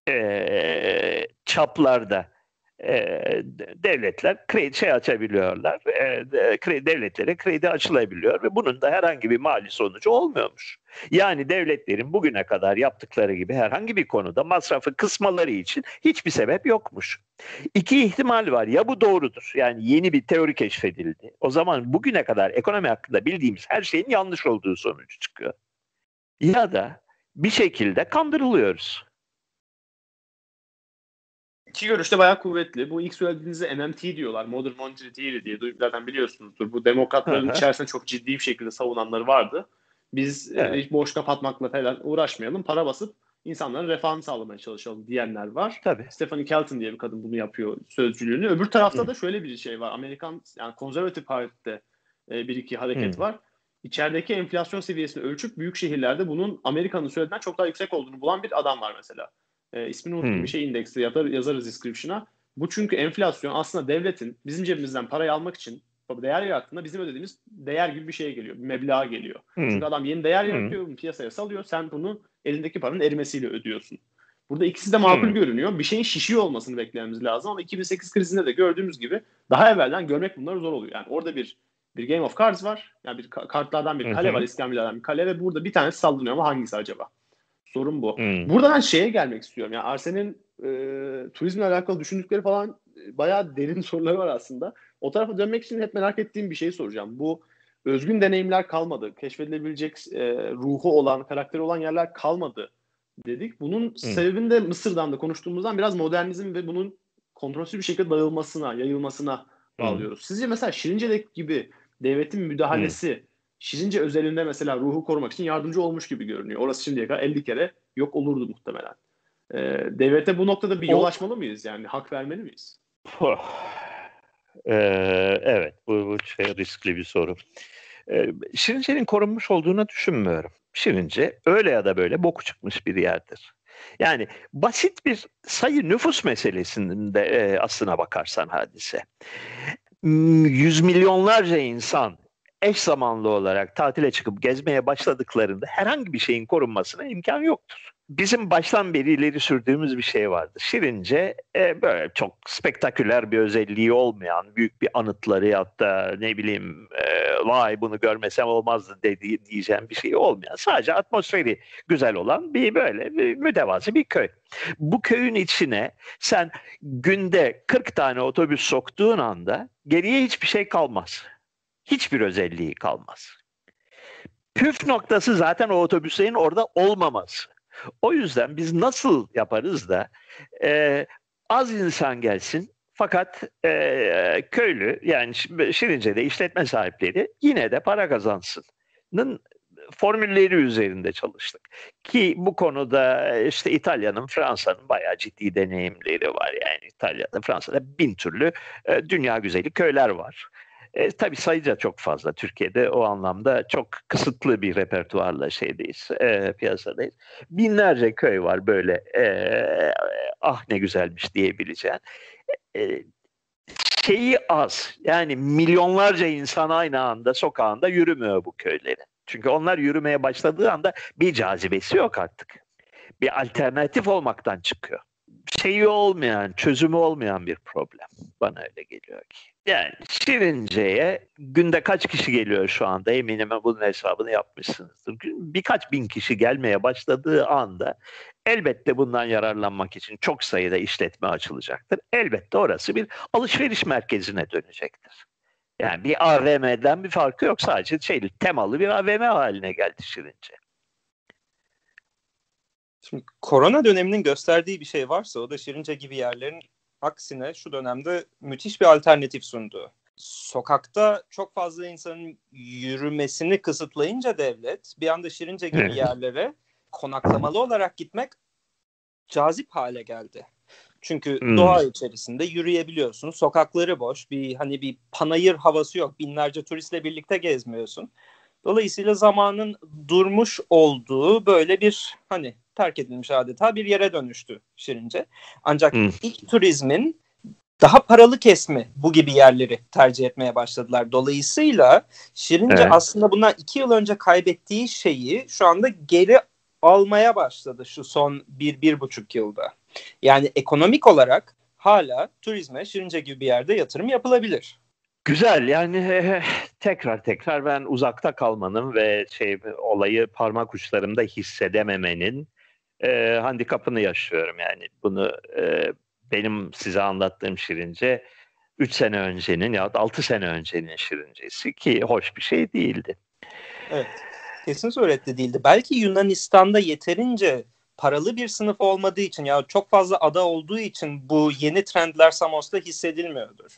e, çaplarda e, devletler kredi şey açabiliyorlar. E, kredi, devletlere kredi açılabiliyor ve bunun da herhangi bir mali sonucu olmuyormuş. Yani devletlerin bugüne kadar yaptıkları gibi herhangi bir konuda masrafı kısmaları için hiçbir sebep yokmuş. İki ihtimal var. Ya bu doğrudur. Yani yeni bir teori keşfedildi. O zaman bugüne kadar ekonomi hakkında bildiğimiz her şeyin yanlış olduğu sonucu çıkıyor. Ya da bir şekilde kandırılıyoruz. İki görüş de bayağı kuvvetli. Bu ilk söylediğinizde MMT diyorlar. Modern Monetary Theory diye zaten biliyorsunuzdur. Bu demokratların içerisinde çok ciddi bir şekilde savunanları vardı. Biz e, evet. boş kapatmakla falan uğraşmayalım. Para basıp insanların refahını sağlamaya çalışalım diyenler var. Tabii. Stephanie Kelton diye bir kadın bunu yapıyor sözcülüğünü. Öbür tarafta Hı. da şöyle bir şey var. Amerikan yani konservatif partide e, bir iki hareket Hı. var. İçerideki enflasyon seviyesini ölçüp büyük şehirlerde bunun Amerika'nın söylediğinden çok daha yüksek olduğunu bulan bir adam var mesela. E, ismini unuttum hmm. bir şey indeksi yazar, yazarız description'a. Bu çünkü enflasyon aslında devletin bizim cebimizden parayı almak için değer yarattığında bizim ödediğimiz değer gibi bir şeye geliyor. Bir meblağa geliyor. Hmm. Çünkü adam yeni değer yaratıyor, hmm. piyasaya salıyor. Sen bunu elindeki paranın erimesiyle ödüyorsun. Burada ikisi de makul hmm. görünüyor. Bir şeyin şişiyor olmasını beklememiz lazım ama 2008 krizinde de gördüğümüz gibi daha evvelden görmek bunları zor oluyor. Yani orada bir bir Game of Cards var. Yani bir kartlardan bir kale var, İskambil'den bir kale ve burada bir tanesi sallanıyor ama hangisi acaba? Sorun bu. Hmm. Burada ben şeye gelmek istiyorum. Yani Arsen'in e, turizmle alakalı düşündükleri falan e, bayağı derin [laughs] soruları var aslında. O tarafa dönmek için hep merak ettiğim bir şey soracağım. Bu özgün deneyimler kalmadı. Keşfedilebilecek e, ruhu olan, karakteri olan yerler kalmadı dedik. Bunun hmm. sebebini de Mısır'dan da konuştuğumuzdan biraz modernizm ve bunun kontrolsüz bir şekilde dağılmasına, yayılmasına bağlıyoruz. Hmm. Sizce mesela Şirince'deki gibi devletin müdahalesi hmm. Şirince özelinde mesela ruhu korumak için yardımcı olmuş gibi görünüyor. Orası şimdiye kadar 50 kere yok olurdu muhtemelen. Ee, devlete bu noktada bir yol açmalı mıyız? Yani hak vermeli miyiz? Ee, evet, bu, bu şey riskli bir soru. Ee, Şirince'nin korunmuş olduğunu düşünmüyorum. Şirince öyle ya da böyle boku çıkmış bir yerdir. Yani basit bir sayı nüfus meselesinde e, aslına bakarsan hadise. Yüz milyonlarca insan eş zamanlı olarak tatile çıkıp gezmeye başladıklarında herhangi bir şeyin korunmasına imkan yoktur bizim baştan beri ileri sürdüğümüz bir şey vardı. Şirince e, böyle çok spektaküler bir özelliği olmayan büyük bir anıtları da ne bileyim e, vay bunu görmesem olmazdı dedi, diyeceğim bir şey olmayan sadece atmosferi güzel olan bir böyle bir mütevazı bir köy. Bu köyün içine sen günde 40 tane otobüs soktuğun anda geriye hiçbir şey kalmaz. Hiçbir özelliği kalmaz. Püf noktası zaten o otobüslerin orada olmaması. O yüzden biz nasıl yaparız da e, az insan gelsin fakat e, köylü yani Şirince'de işletme sahipleri yine de para kazansının formülleri üzerinde çalıştık. Ki bu konuda işte İtalya'nın, Fransa'nın bayağı ciddi deneyimleri var. Yani İtalya'da, Fransa'da bin türlü e, dünya güzeli köyler var. E, tabii sayıca çok fazla. Türkiye'de o anlamda çok kısıtlı bir repertuarla şeydeyiz, e, piyasadayız. Binlerce köy var böyle e, ah ne güzelmiş diyebileceğin. E, şeyi az. Yani milyonlarca insan aynı anda sokağında yürümüyor bu köyleri. Çünkü onlar yürümeye başladığı anda bir cazibesi yok artık. Bir alternatif olmaktan çıkıyor. Şeyi olmayan, çözümü olmayan bir problem. Bana öyle geliyor ki. Yani Şirince'ye günde kaç kişi geliyor şu anda eminim bunun hesabını yapmışsınızdır. Birkaç bin kişi gelmeye başladığı anda elbette bundan yararlanmak için çok sayıda işletme açılacaktır. Elbette orası bir alışveriş merkezine dönecektir. Yani bir AVM'den bir farkı yok sadece şey temalı bir AVM haline geldi Şirince. Şimdi korona döneminin gösterdiği bir şey varsa o da Şirince gibi yerlerin aksine şu dönemde müthiş bir alternatif sundu. Sokakta çok fazla insanın yürümesini kısıtlayınca devlet bir anda Şirince gibi yerlere konaklamalı olarak gitmek cazip hale geldi. Çünkü hmm. doğa içerisinde yürüyebiliyorsun. Sokakları boş. Bir hani bir panayır havası yok. Binlerce turistle birlikte gezmiyorsun. Dolayısıyla zamanın durmuş olduğu böyle bir hani terk edilmiş adeta bir yere dönüştü Şirince. Ancak hmm. ilk turizmin daha paralı kesmi bu gibi yerleri tercih etmeye başladılar. Dolayısıyla Şirince evet. aslında bundan iki yıl önce kaybettiği şeyi şu anda geri almaya başladı şu son bir, bir buçuk yılda. Yani ekonomik olarak hala turizme Şirince gibi bir yerde yatırım yapılabilir. Güzel yani tekrar tekrar ben uzakta kalmanın ve şey olayı parmak uçlarımda hissedememenin e, handikapını yaşıyorum yani bunu e, benim size anlattığım Şirince 3 sene öncenin ya 6 sene öncenin Şirincesi ki hoş bir şey değildi. Evet. Kesin surette değildi. Belki Yunanistan'da yeterince paralı bir sınıf olmadığı için ya çok fazla ada olduğu için bu yeni trendler Samos'ta hissedilmiyordur.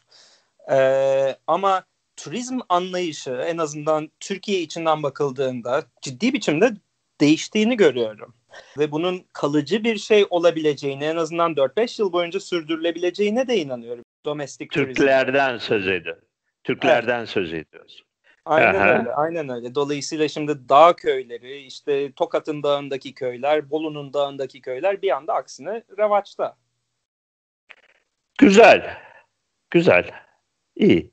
Ee, ama turizm anlayışı en azından Türkiye içinden bakıldığında ciddi biçimde değiştiğini görüyorum. Ve bunun kalıcı bir şey olabileceğini en azından 4-5 yıl boyunca sürdürülebileceğine de inanıyorum. Domestik Türklerden turizm. söz ediyor. Türklerden evet. söz ediyoruz. Aynen Aha. öyle, aynen öyle. Dolayısıyla şimdi dağ köyleri, işte Tokat'ın dağındaki köyler, Bolu'nun dağındaki köyler bir anda aksine revaçta. Güzel, güzel, iyi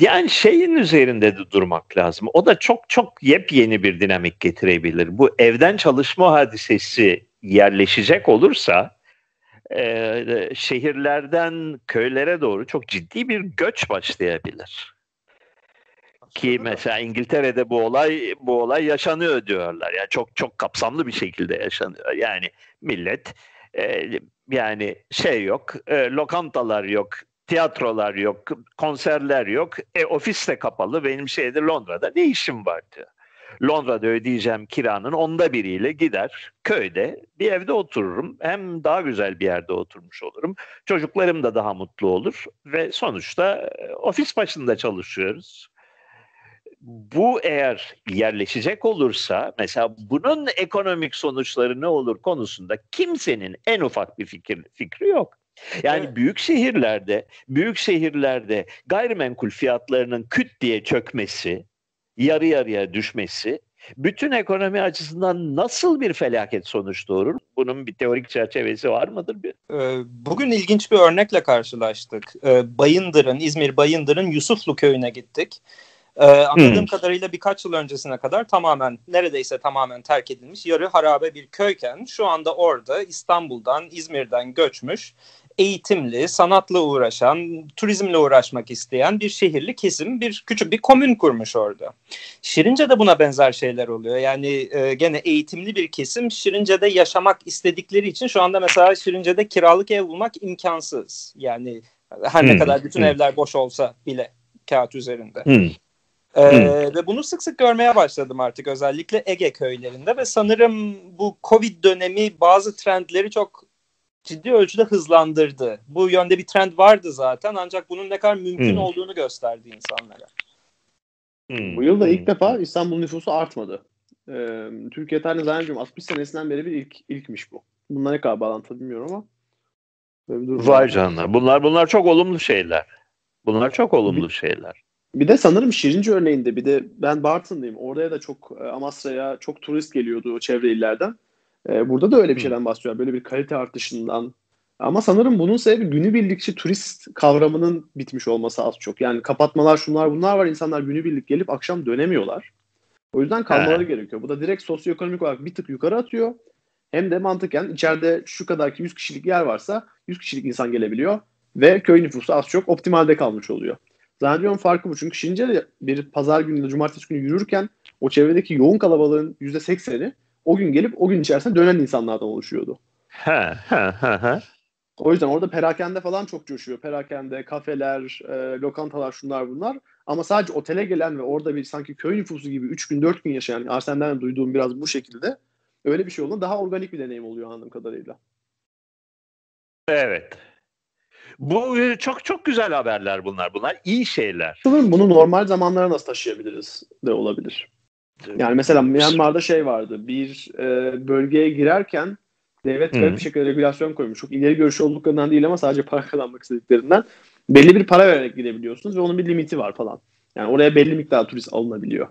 yani şeyin üzerinde de durmak lazım. O da çok çok yepyeni bir dinamik getirebilir. Bu evden çalışma hadisesi yerleşecek olursa e, şehirlerden köylere doğru çok ciddi bir göç başlayabilir. Ki mesela İngiltere'de bu olay bu olay yaşanıyor diyorlar. Yani çok çok kapsamlı bir şekilde yaşanıyor. Yani millet e, yani şey yok, e, lokantalar yok, tiyatrolar yok, konserler yok. E ofis de kapalı. Benim şeyde Londra'da ne işim var diyor. Londra'da ödeyeceğim kiranın onda biriyle gider köyde bir evde otururum. Hem daha güzel bir yerde oturmuş olurum. Çocuklarım da daha mutlu olur ve sonuçta e, ofis başında çalışıyoruz. Bu eğer yerleşecek olursa mesela bunun ekonomik sonuçları ne olur konusunda kimsenin en ufak bir fikir, fikri yok. Yani evet. büyük şehirlerde, büyük şehirlerde gayrimenkul fiyatlarının küt diye çökmesi, yarı yarıya düşmesi bütün ekonomi açısından nasıl bir felaket sonuç doğurur? Bunun bir teorik çerçevesi var mıdır? Ee, bugün ilginç bir örnekle karşılaştık. Ee, Bayındır'ın, İzmir Bayındır'ın Yusuflu köyüne gittik. Ee, anladığım hmm. kadarıyla birkaç yıl öncesine kadar tamamen neredeyse tamamen terk edilmiş yarı harabe bir köyken şu anda orada İstanbul'dan İzmir'den göçmüş eğitimli, sanatla uğraşan, turizmle uğraşmak isteyen bir şehirli kesim bir küçük bir komün kurmuş orada. Şirince'de buna benzer şeyler oluyor. Yani e, gene eğitimli bir kesim Şirince'de yaşamak istedikleri için şu anda mesela Şirince'de kiralık ev bulmak imkansız. Yani her hmm. ne kadar bütün hmm. evler boş olsa bile kağıt üzerinde. Hmm. Ee, hmm. Ve bunu sık sık görmeye başladım artık özellikle Ege köylerinde ve sanırım bu Covid dönemi bazı trendleri çok ciddi ölçüde hızlandırdı. Bu yönde bir trend vardı zaten ancak bunun ne kadar mümkün hmm. olduğunu gösterdi insanlara. Hmm. Bu yıl da ilk hmm. defa İstanbul nüfusu artmadı. Ee, Türkiye tarihinde zannediyorum 60 senesinden beri bir ilk ilkmiş bu. Bunlar ne kadar bağlantılı bilmiyorum ama. Vay canına. Bunlar bunlar çok olumlu şeyler. Bunlar çok olumlu bir, şeyler. Bir de sanırım Şirince örneğinde bir de ben Bartın'dayım. Oraya da çok e, Amasra'ya çok turist geliyordu çevre illerden. E, burada da öyle bir şeyden bahsediyor. Böyle bir kalite artışından. Ama sanırım bunun sebebi günübirlikçi turist kavramının bitmiş olması az çok. Yani kapatmalar şunlar bunlar var. İnsanlar günübirlik gelip akşam dönemiyorlar. O yüzden kalmaları He. gerekiyor. Bu da direkt sosyoekonomik olarak bir tık yukarı atıyor. Hem de mantıken içeride şu kadar ki 100 kişilik yer varsa 100 kişilik insan gelebiliyor. Ve köy nüfusu az çok optimalde kalmış oluyor. Zannediyorum farkı bu. Çünkü Şirince'de bir pazar günü, cumartesi günü yürürken o çevredeki yoğun kalabalığın %80'i o gün gelip o gün içerisinde dönen insanlardan oluşuyordu. Ha, ha, ha, ha. O yüzden orada perakende falan çok coşuyor. Perakende, kafeler, e, lokantalar şunlar bunlar. Ama sadece otele gelen ve orada bir sanki köy nüfusu gibi 3 gün 4 gün yaşayan Arsen'den duyduğum biraz bu şekilde öyle bir şey olduğunda daha organik bir deneyim oluyor anladığım kadarıyla. Evet. Bu e, çok çok güzel haberler bunlar. Bunlar iyi şeyler. Sanırım bunu normal zamanlara nasıl taşıyabiliriz de olabilir. Yani mesela Myanmar'da şey vardı. Bir e, bölgeye girerken devlet garip bir şekilde regülasyon koymuş. Çok ileri görüşü olduklarından değil ama sadece para [laughs] kazanmak istediklerinden. Belli bir para vererek gidebiliyorsunuz ve onun bir limiti var falan. Yani oraya belli miktar turist alınabiliyor.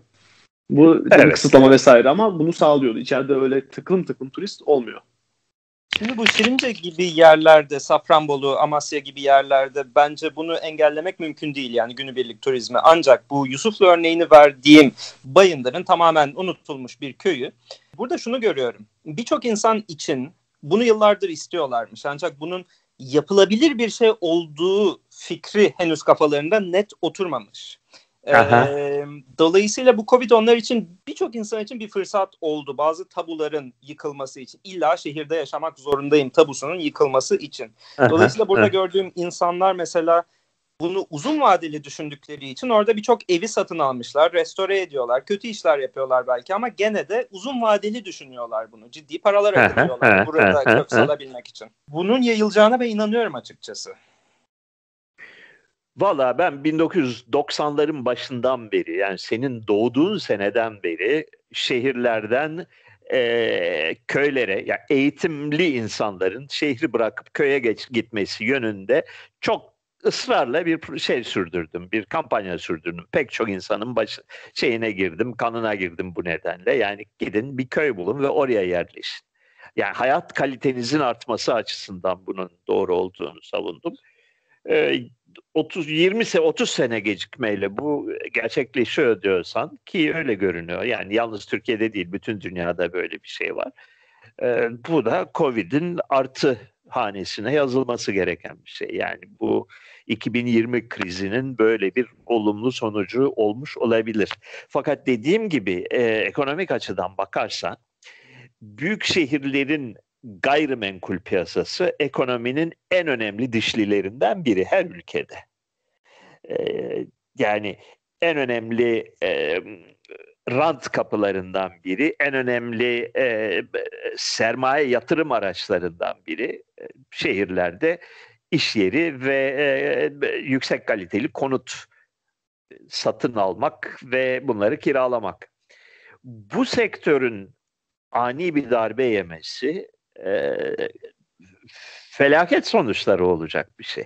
Bu evet. kısıtlama vesaire ama bunu sağlıyordu. İçeride öyle tıklım tıklım turist olmuyor. Şimdi bu Şirince gibi yerlerde, Safranbolu, Amasya gibi yerlerde bence bunu engellemek mümkün değil yani günübirlik turizmi. Ancak bu Yusuflu örneğini verdiğim Bayındır'ın tamamen unutulmuş bir köyü. Burada şunu görüyorum. Birçok insan için bunu yıllardır istiyorlarmış. Ancak bunun yapılabilir bir şey olduğu fikri henüz kafalarında net oturmamış. Dolayısıyla bu Covid onlar için birçok insan için bir fırsat oldu. Bazı tabuların yıkılması için. illa şehirde yaşamak zorundayım tabusunun yıkılması için. Dolayısıyla burada gördüğüm insanlar mesela bunu uzun vadeli düşündükleri için orada birçok evi satın almışlar, restore ediyorlar, kötü işler yapıyorlar belki ama gene de uzun vadeli düşünüyorlar bunu. Ciddi paralar akıtıyorlar burada kök salabilmek için. Bunun yayılacağına ben inanıyorum açıkçası. Valla ben 1990'ların başından beri yani senin doğduğun seneden beri şehirlerden e, köylere yani eğitimli insanların şehri bırakıp köye geç, gitmesi yönünde çok ısrarla bir şey sürdürdüm, bir kampanya sürdürdüm. Pek çok insanın başı, şeyine girdim, kanına girdim bu nedenle. Yani gidin bir köy bulun ve oraya yerleşin. Yani hayat kalitenizin artması açısından bunun doğru olduğunu savundum. Ee, 30 20 sene 30 sene gecikmeyle bu gerçekleşiyor diyorsan ki öyle görünüyor. Yani yalnız Türkiye'de değil bütün dünyada böyle bir şey var. Ee, bu da Covid'in artı hanesine yazılması gereken bir şey. Yani bu 2020 krizinin böyle bir olumlu sonucu olmuş olabilir. Fakat dediğim gibi e, ekonomik açıdan bakarsan büyük şehirlerin gayrimenkul piyasası ekonominin en önemli dişlilerinden biri her ülkede. Ee, yani en önemli e, rant kapılarından biri, en önemli e, sermaye yatırım araçlarından biri e, şehirlerde iş yeri ve yüksek kaliteli konut satın almak ve bunları kiralamak. Bu sektörün ani bir darbe yemesi e, felaket sonuçları olacak bir şey.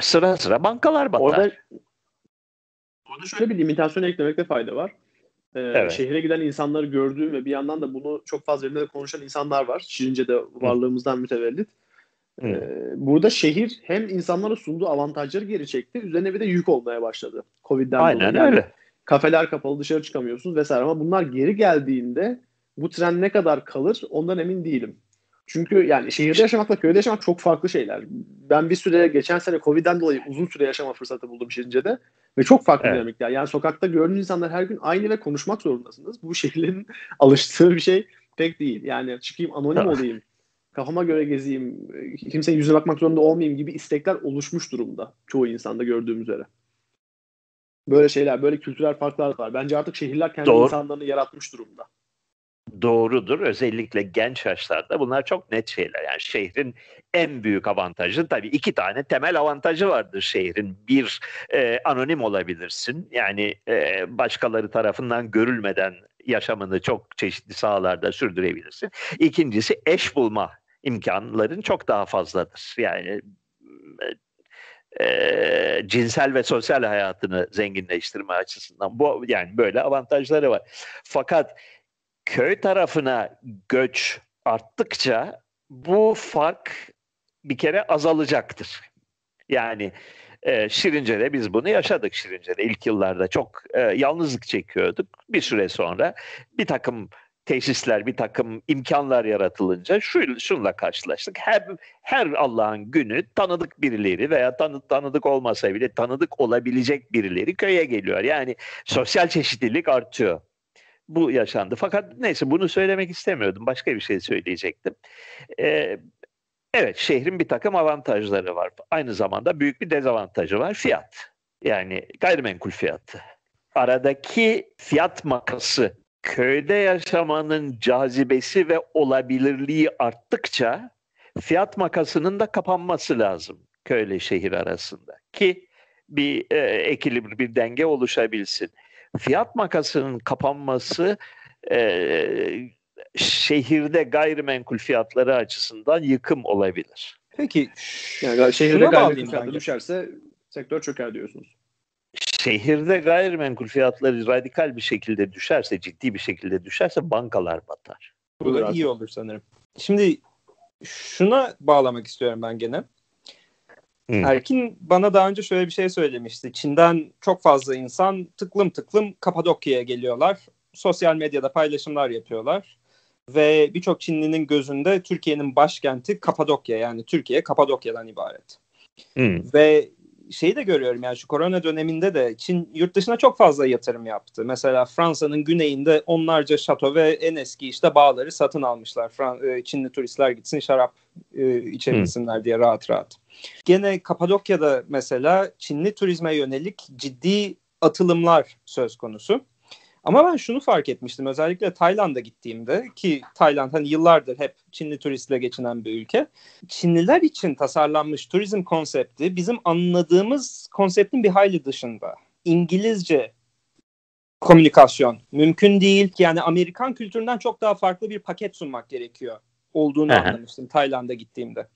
Sıra sıra bankalar batar. Orada, orada şöyle bir limitasyon eklemekte fayda var. e, evet. şehre giden insanları gördüğüm ve bir yandan da bunu çok fazla yerinde de konuşan insanlar var. Şirince'de varlığımızdan Hı. mütevellit. Ee, burada şehir hem insanlara sunduğu avantajları geri çekti. Üzerine bir de yük olmaya başladı. Covid'den Aynen dolayı. öyle. kafeler kapalı dışarı çıkamıyorsunuz vesaire ama bunlar geri geldiğinde bu tren ne kadar kalır ondan emin değilim. Çünkü yani şehirde yaşamakla köyde yaşamak çok farklı şeyler. Ben bir süre geçen sene Covid'den dolayı uzun süre yaşama fırsatı buldum Şirince'de. Ve çok farklı evet. dinamikler. Yani sokakta gördüğünüz insanlar her gün aynı ve konuşmak zorundasınız. Bu [laughs] şehirlerin alıştığı bir şey pek değil. Yani çıkayım anonim olayım, kafama göre gezeyim, kimsenin yüzüne bakmak zorunda olmayayım gibi istekler oluşmuş durumda çoğu insanda gördüğüm üzere. Böyle şeyler, böyle kültürel farklar var. Bence artık şehirler kendi Doğru. insanlarını yaratmış durumda doğrudur. Özellikle genç yaşlarda bunlar çok net şeyler. Yani şehrin en büyük avantajı tabii iki tane temel avantajı vardır şehrin. Bir e, anonim olabilirsin. Yani e, başkaları tarafından görülmeden yaşamını çok çeşitli sahalarda sürdürebilirsin. İkincisi eş bulma imkanların çok daha fazladır. Yani e, cinsel ve sosyal hayatını zenginleştirme açısından bu yani böyle avantajları var. Fakat köy tarafına göç arttıkça bu fark bir kere azalacaktır. Yani e, Şirince'de biz bunu yaşadık Şirince'de. ilk yıllarda çok e, yalnızlık çekiyorduk. Bir süre sonra bir takım tesisler, bir takım imkanlar yaratılınca şu, şunla karşılaştık. Her, her Allah'ın günü tanıdık birileri veya tanı, tanıdık olmasa bile tanıdık olabilecek birileri köye geliyor. Yani sosyal çeşitlilik artıyor bu yaşandı. Fakat neyse bunu söylemek istemiyordum. Başka bir şey söyleyecektim. Ee, evet şehrin bir takım avantajları var. Aynı zamanda büyük bir dezavantajı var. Fiyat. Yani gayrimenkul fiyatı. Aradaki fiyat makası köyde yaşamanın cazibesi ve olabilirliği arttıkça fiyat makasının da kapanması lazım köyle şehir arasında ki bir e, ekilibri bir denge oluşabilsin fiyat makasının kapanması e, şehirde gayrimenkul fiyatları açısından yıkım olabilir. Peki yani şehirde gayrimenkul fiyatları düşerse sektör çöker diyorsunuz. Şehirde gayrimenkul fiyatları radikal bir şekilde düşerse, ciddi bir şekilde düşerse bankalar batar. Bu da iyi olur sanırım. Şimdi şuna bağlamak istiyorum ben gene. Hmm. Erkin bana daha önce şöyle bir şey söylemişti. Çin'den çok fazla insan tıklım tıklım Kapadokya'ya geliyorlar. Sosyal medyada paylaşımlar yapıyorlar. Ve birçok Çinlinin gözünde Türkiye'nin başkenti Kapadokya yani Türkiye Kapadokya'dan ibaret. Hmm. Ve şeyi de görüyorum yani şu korona döneminde de Çin yurt dışına çok fazla yatırım yaptı. Mesela Fransa'nın güneyinde onlarca şato ve en eski işte bağları satın almışlar. Fran- e, Çinli turistler gitsin şarap e, içebilsinler hmm. diye rahat rahat. Gene Kapadokya'da mesela Çinli turizme yönelik ciddi atılımlar söz konusu. Ama ben şunu fark etmiştim özellikle Tayland'a gittiğimde ki Tayland hani yıllardır hep Çinli turistle geçinen bir ülke. Çinliler için tasarlanmış turizm konsepti bizim anladığımız konseptin bir hayli dışında. İngilizce komünikasyon mümkün değil ki yani Amerikan kültüründen çok daha farklı bir paket sunmak gerekiyor olduğunu Aha. anlamıştım Tayland'a gittiğimde.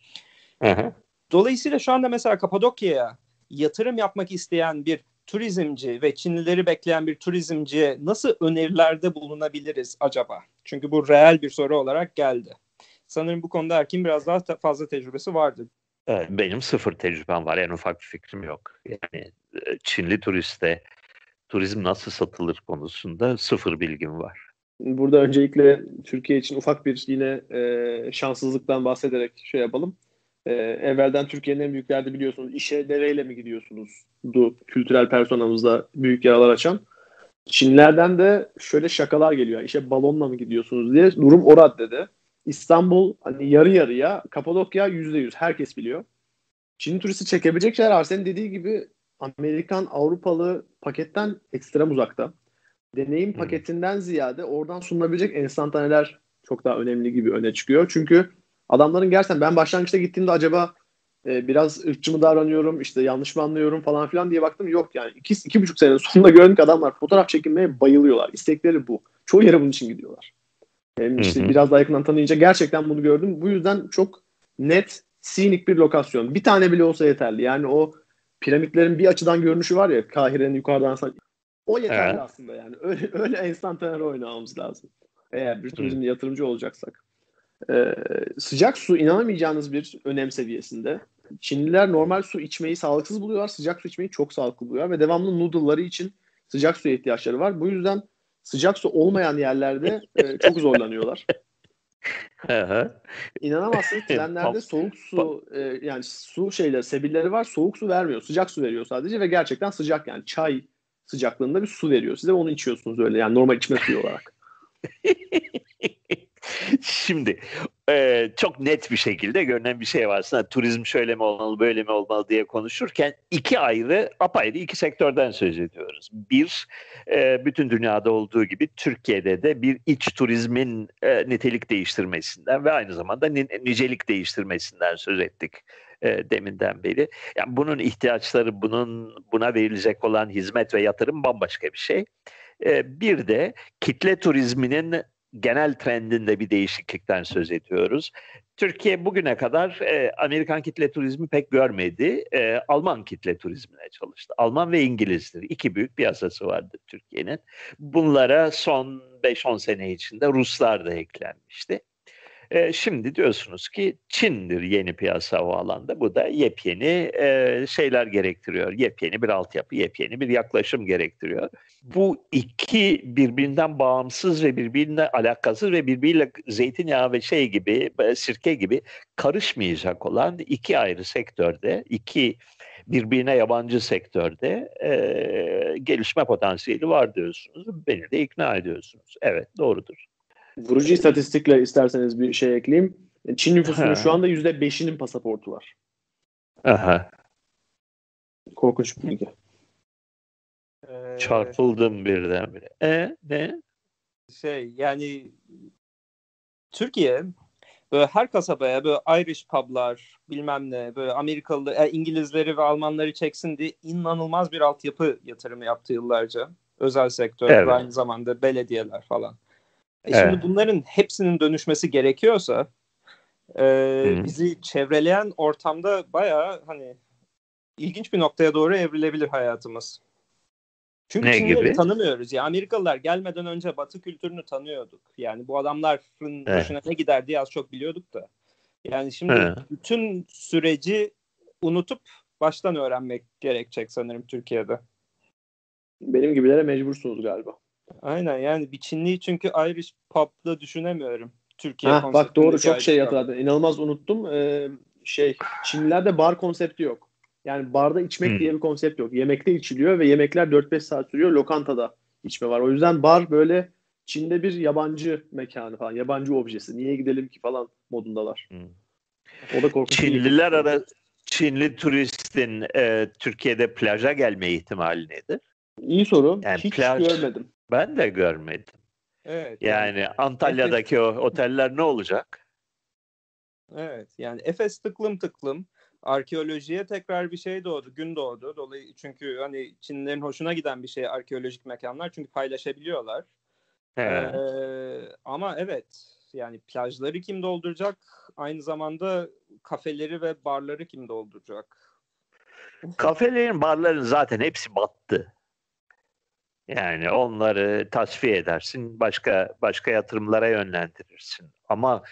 Aha. Dolayısıyla şu anda mesela Kapadokya'ya yatırım yapmak isteyen bir turizmci ve Çinlileri bekleyen bir turizmciye nasıl önerilerde bulunabiliriz acaba? Çünkü bu reel bir soru olarak geldi. Sanırım bu konuda Erkin biraz daha fazla tecrübesi vardır. Evet, benim sıfır tecrübem var. En ufak bir fikrim yok. Yani e, Çinli turiste turizm nasıl satılır konusunda sıfır bilgim var. Burada öncelikle Türkiye için ufak bir yine e, şanssızlıktan bahsederek şey yapalım. E, evvelden Türkiye'nin en büyük derdi biliyorsunuz işe deveyle mi gidiyorsunuz? Du, kültürel personamızda büyük yaralar açan. Çinlerden de şöyle şakalar geliyor. İşe balonla mı gidiyorsunuz diye. Durum o raddede. İstanbul hani yarı yarıya, Kapadokya yüzde yüz. Herkes biliyor. Çin turisti çekebilecek şeyler var. Senin dediği gibi Amerikan, Avrupalı paketten ekstrem uzakta. Deneyim paketinden ziyade oradan sunulabilecek enstantaneler çok daha önemli gibi öne çıkıyor. Çünkü adamların gerçekten ben başlangıçta gittiğimde acaba e, biraz ırkçı mı davranıyorum işte yanlış mı anlıyorum falan filan diye baktım. Yok yani iki, iki buçuk senenin sonunda gördüm ki adamlar fotoğraf çekilmeye bayılıyorlar. İstekleri bu. Çoğu yere bunun için gidiyorlar. Hem işte hı hı. biraz daha yakından tanıyınca gerçekten bunu gördüm. Bu yüzden çok net, sinik bir lokasyon. Bir tane bile olsa yeterli. Yani o piramitlerin bir açıdan görünüşü var ya Kahire'nin yukarıdan O yeterli evet. aslında yani. [laughs] Öyle, öyle enstantaner oynamamız lazım. Eğer bir turizmde yatırımcı olacaksak. Ee, sıcak su inanamayacağınız bir önem seviyesinde. Çinliler normal su içmeyi sağlıksız buluyorlar. Sıcak su içmeyi çok sağlıklı buluyorlar ve devamlı noodle'ları için sıcak suya ihtiyaçları var. Bu yüzden sıcak su olmayan yerlerde e, çok zorlanıyorlar. [laughs] İnanamazsınız [laughs] trenlerde soğuk su e, yani su şeyler sebilleri var soğuk su vermiyor sıcak su veriyor sadece ve gerçekten sıcak yani çay sıcaklığında bir su veriyor size onu içiyorsunuz öyle yani normal içme suyu olarak. [laughs] [laughs] Şimdi e, çok net bir şekilde görünen bir şey var. Aslında turizm şöyle mi olmalı böyle mi olmalı diye konuşurken iki ayrı apayrı iki sektörden söz ediyoruz. Bir e, bütün dünyada olduğu gibi Türkiye'de de bir iç turizmin e, nitelik değiştirmesinden ve aynı zamanda nicelik değiştirmesinden söz ettik e, deminden beri. Yani bunun ihtiyaçları, bunun buna verilecek olan hizmet ve yatırım bambaşka bir şey. E, bir de kitle turizminin genel trendinde bir değişiklikten söz ediyoruz. Türkiye bugüne kadar e, Amerikan kitle turizmi pek görmedi. E, Alman kitle turizmine çalıştı. Alman ve İngilizdir. İki büyük piyasası vardı Türkiye'nin. Bunlara son 5-10 sene içinde Ruslar da eklenmişti. E, şimdi diyorsunuz ki Çin'dir yeni piyasa o alanda. Bu da yepyeni e, şeyler gerektiriyor. Yepyeni bir altyapı, yepyeni bir yaklaşım gerektiriyor. Bu iki birbirinden bağımsız ve birbirine alakasız ve birbiriyle zeytinyağı ve şey gibi, e, sirke gibi karışmayacak olan iki ayrı sektörde, iki birbirine yabancı sektörde e, gelişme potansiyeli var diyorsunuz. Beni de ikna ediyorsunuz. Evet doğrudur. Vurucu istatistikle isterseniz bir şey ekleyeyim. Çin nüfusunun şu anda %5'inin pasaportu var. Aha. Korkunç bir bilgi. Ee, Çarpıldım birdenbire. E ne? Şey yani Türkiye böyle her kasabaya böyle Irish publar bilmem ne böyle Amerikalı e, İngilizleri ve Almanları çeksin diye inanılmaz bir altyapı yatırımı yaptı yıllarca. Özel sektör evet. ve aynı zamanda belediyeler falan. E evet. Şimdi bunların hepsinin dönüşmesi gerekiyorsa e, bizi çevreleyen ortamda bayağı hani ilginç bir noktaya doğru evrilebilir hayatımız. Çünkü ne gibi? tanımıyoruz. Ya Amerikalılar gelmeden önce Batı kültürünü tanıyorduk. Yani bu adamların evet. başına ne gider diye az çok biliyorduk da. Yani şimdi evet. bütün süreci unutup baştan öğrenmek gerekecek sanırım Türkiye'de. Benim gibilere mecbursunuz galiba. Aynen yani bir Çinliyi çünkü Irish pub'da düşünemiyorum. Türkiye Heh, bak doğru çok şey hatırladım. İnanılmaz unuttum. Ee, şey Çinlilerde bar konsepti yok. Yani barda içmek hmm. diye bir konsept yok. Yemekte içiliyor ve yemekler 4-5 saat sürüyor. Lokantada içme var. O yüzden bar böyle Çin'de bir yabancı mekanı falan. Yabancı objesi. Niye gidelim ki falan modundalar. Hmm. O da korkunç. Çinliler ara Çinli turistin e, Türkiye'de plaja gelme ihtimali nedir? İyi soru. Yani Hiç plaj, görmedim. Ben de görmedim. Evet. Yani, yani Antalya'daki Efes... o oteller ne olacak? Evet. Yani Efes tıklım tıklım arkeolojiye tekrar bir şey doğdu, gün doğdu. Dolayı çünkü hani Çinlilerin hoşuna giden bir şey arkeolojik mekanlar çünkü paylaşabiliyorlar. Ee, ama evet yani plajları kim dolduracak? Aynı zamanda kafeleri ve barları kim dolduracak? Kafelerin, barların zaten hepsi battı. Yani onları tasfiye edersin, başka başka yatırımlara yönlendirirsin. Ama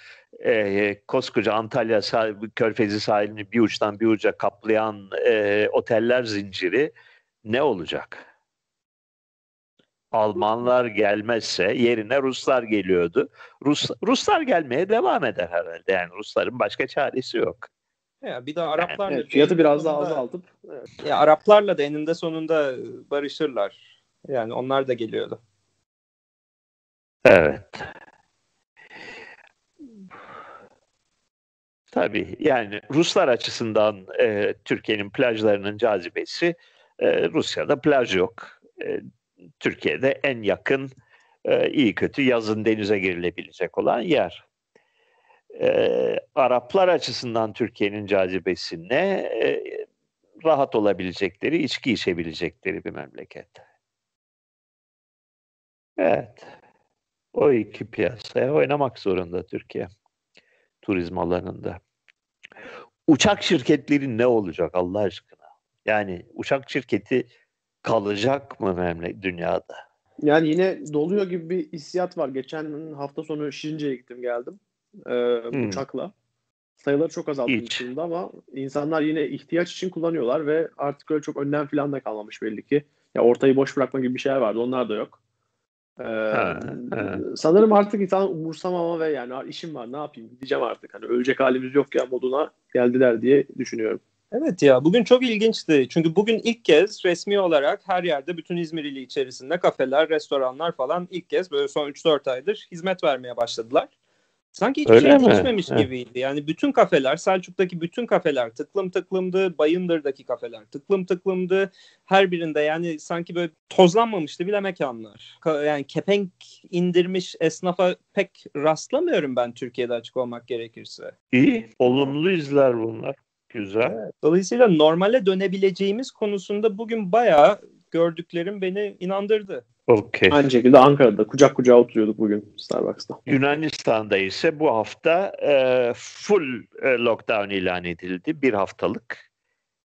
e, koskoca Antalya sah Körfezi sahilini bir uçtan bir uca kaplayan e, oteller zinciri ne olacak? Almanlar gelmezse yerine Ruslar geliyordu. Rus Ruslar gelmeye devam eder herhalde. Yani Rusların başka çaresi yok. Ya bir de Araplarla evet, fiyatı biraz daha azaltıp evet. ya Araplarla da eninde sonunda barışırlar. Yani onlar da geliyordu. Evet. Tabii yani Ruslar açısından e, Türkiye'nin plajlarının cazibesi e, Rusya'da plaj yok. E, Türkiye'de en yakın e, iyi kötü yazın denize girilebilecek olan yer. E, Araplar açısından Türkiye'nin cazibesi ne? E, rahat olabilecekleri, içki içebilecekleri bir memleket. Evet. O iki piyasaya oynamak zorunda Türkiye. Turizm alanında. Uçak şirketleri ne olacak Allah aşkına? Yani uçak şirketi kalacak mı memle dünyada? Yani yine doluyor gibi bir hissiyat var. Geçen hafta sonu Şirince'ye gittim geldim. Ee, hmm. Uçakla. Sayıları çok azaltılmış durumda ama insanlar yine ihtiyaç için kullanıyorlar ve artık öyle çok önlem falan da kalmamış belli ki. Ya ortayı boş bırakma gibi bir şeyler vardı. Onlar da yok. Ee, ha, ha. Sanırım artık insan umursamama ve yani işim var ne yapayım diyeceğim artık. Hani ölecek halimiz yok ya moduna geldiler diye düşünüyorum. Evet ya bugün çok ilginçti. Çünkü bugün ilk kez resmi olarak her yerde bütün İzmir ili içerisinde kafeler, restoranlar falan ilk kez böyle son 3-4 aydır hizmet vermeye başladılar. Sanki hiçbir Öyle şey mi? değişmemiş He. gibiydi. Yani bütün kafeler, Selçuk'taki bütün kafeler tıklım tıklımdı. Bayındır'daki kafeler tıklım tıklımdı. Her birinde yani sanki böyle tozlanmamıştı bile mekanlar. Yani kepenk indirmiş esnafa pek rastlamıyorum ben Türkiye'de açık olmak gerekirse. İyi, olumlu izler bunlar. Güzel. Evet. Dolayısıyla normale dönebileceğimiz konusunda bugün bayağı gördüklerim beni inandırdı. Okay. Aynı şekilde Ankara'da kucak kucağa oturuyorduk bugün Starbucks'ta. Yunanistan'da ise bu hafta e, full e, lockdown ilan edildi. Bir haftalık.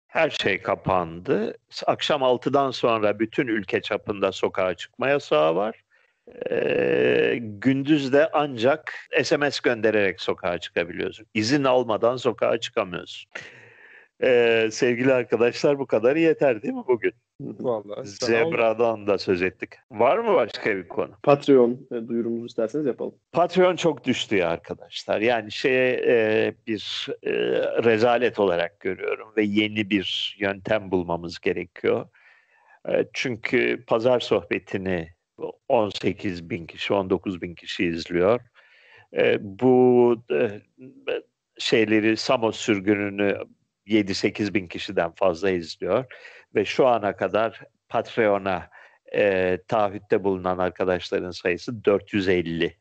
Her şey kapandı. Akşam 6'dan sonra bütün ülke çapında sokağa çıkma yasağı var. E, gündüz de ancak SMS göndererek sokağa çıkabiliyorsun. İzin almadan sokağa çıkamıyorsun. Ee, sevgili arkadaşlar bu kadar yeter değil mi bugün? Vallahi. Zebra'dan da söz ettik. Var mı başka bir konu? Patreon e, duyurumuzu isterseniz yapalım. Patreon çok düştü ya arkadaşlar. Yani şeye e, bir e, rezalet olarak görüyorum ve yeni bir yöntem bulmamız gerekiyor. E, çünkü pazar sohbetini 18 bin kişi, 19 bin kişi izliyor. E, bu e, şeyleri Samos sürgününü 7-8 bin kişiden fazla izliyor ve şu ana kadar Patreon'a e, taahhütte bulunan arkadaşların sayısı 450.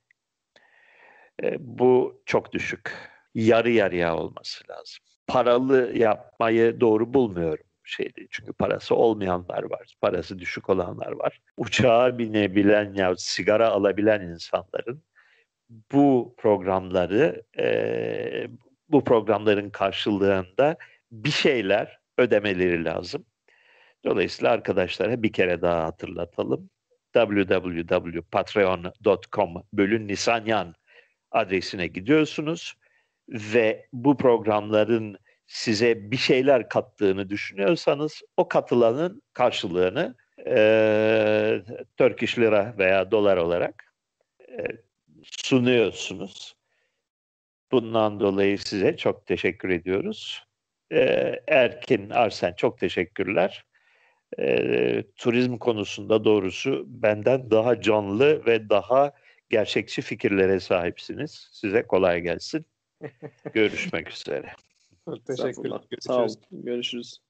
E, bu çok düşük. Yarı yarıya olması lazım. Paralı yapmayı doğru bulmuyorum şeydi. Çünkü parası olmayanlar var, parası düşük olanlar var. Uçağa binebilen ya sigara alabilen insanların bu programları e, bu programların karşılığında bir şeyler ödemeleri lazım. Dolayısıyla arkadaşlara bir kere daha hatırlatalım. www.patreon.com bölün Nisanyan adresine gidiyorsunuz ve bu programların size bir şeyler kattığını düşünüyorsanız o katılanın karşılığını e, Turkish lira veya dolar olarak e, sunuyorsunuz. Bundan dolayı size çok teşekkür ediyoruz. E, Erkin Arsen çok teşekkürler. E, turizm konusunda doğrusu benden daha canlı ve daha gerçekçi fikirlere sahipsiniz. Size kolay gelsin. [laughs] Görüşmek üzere. Teşekkürler. Sağ olun. Görüşürüz.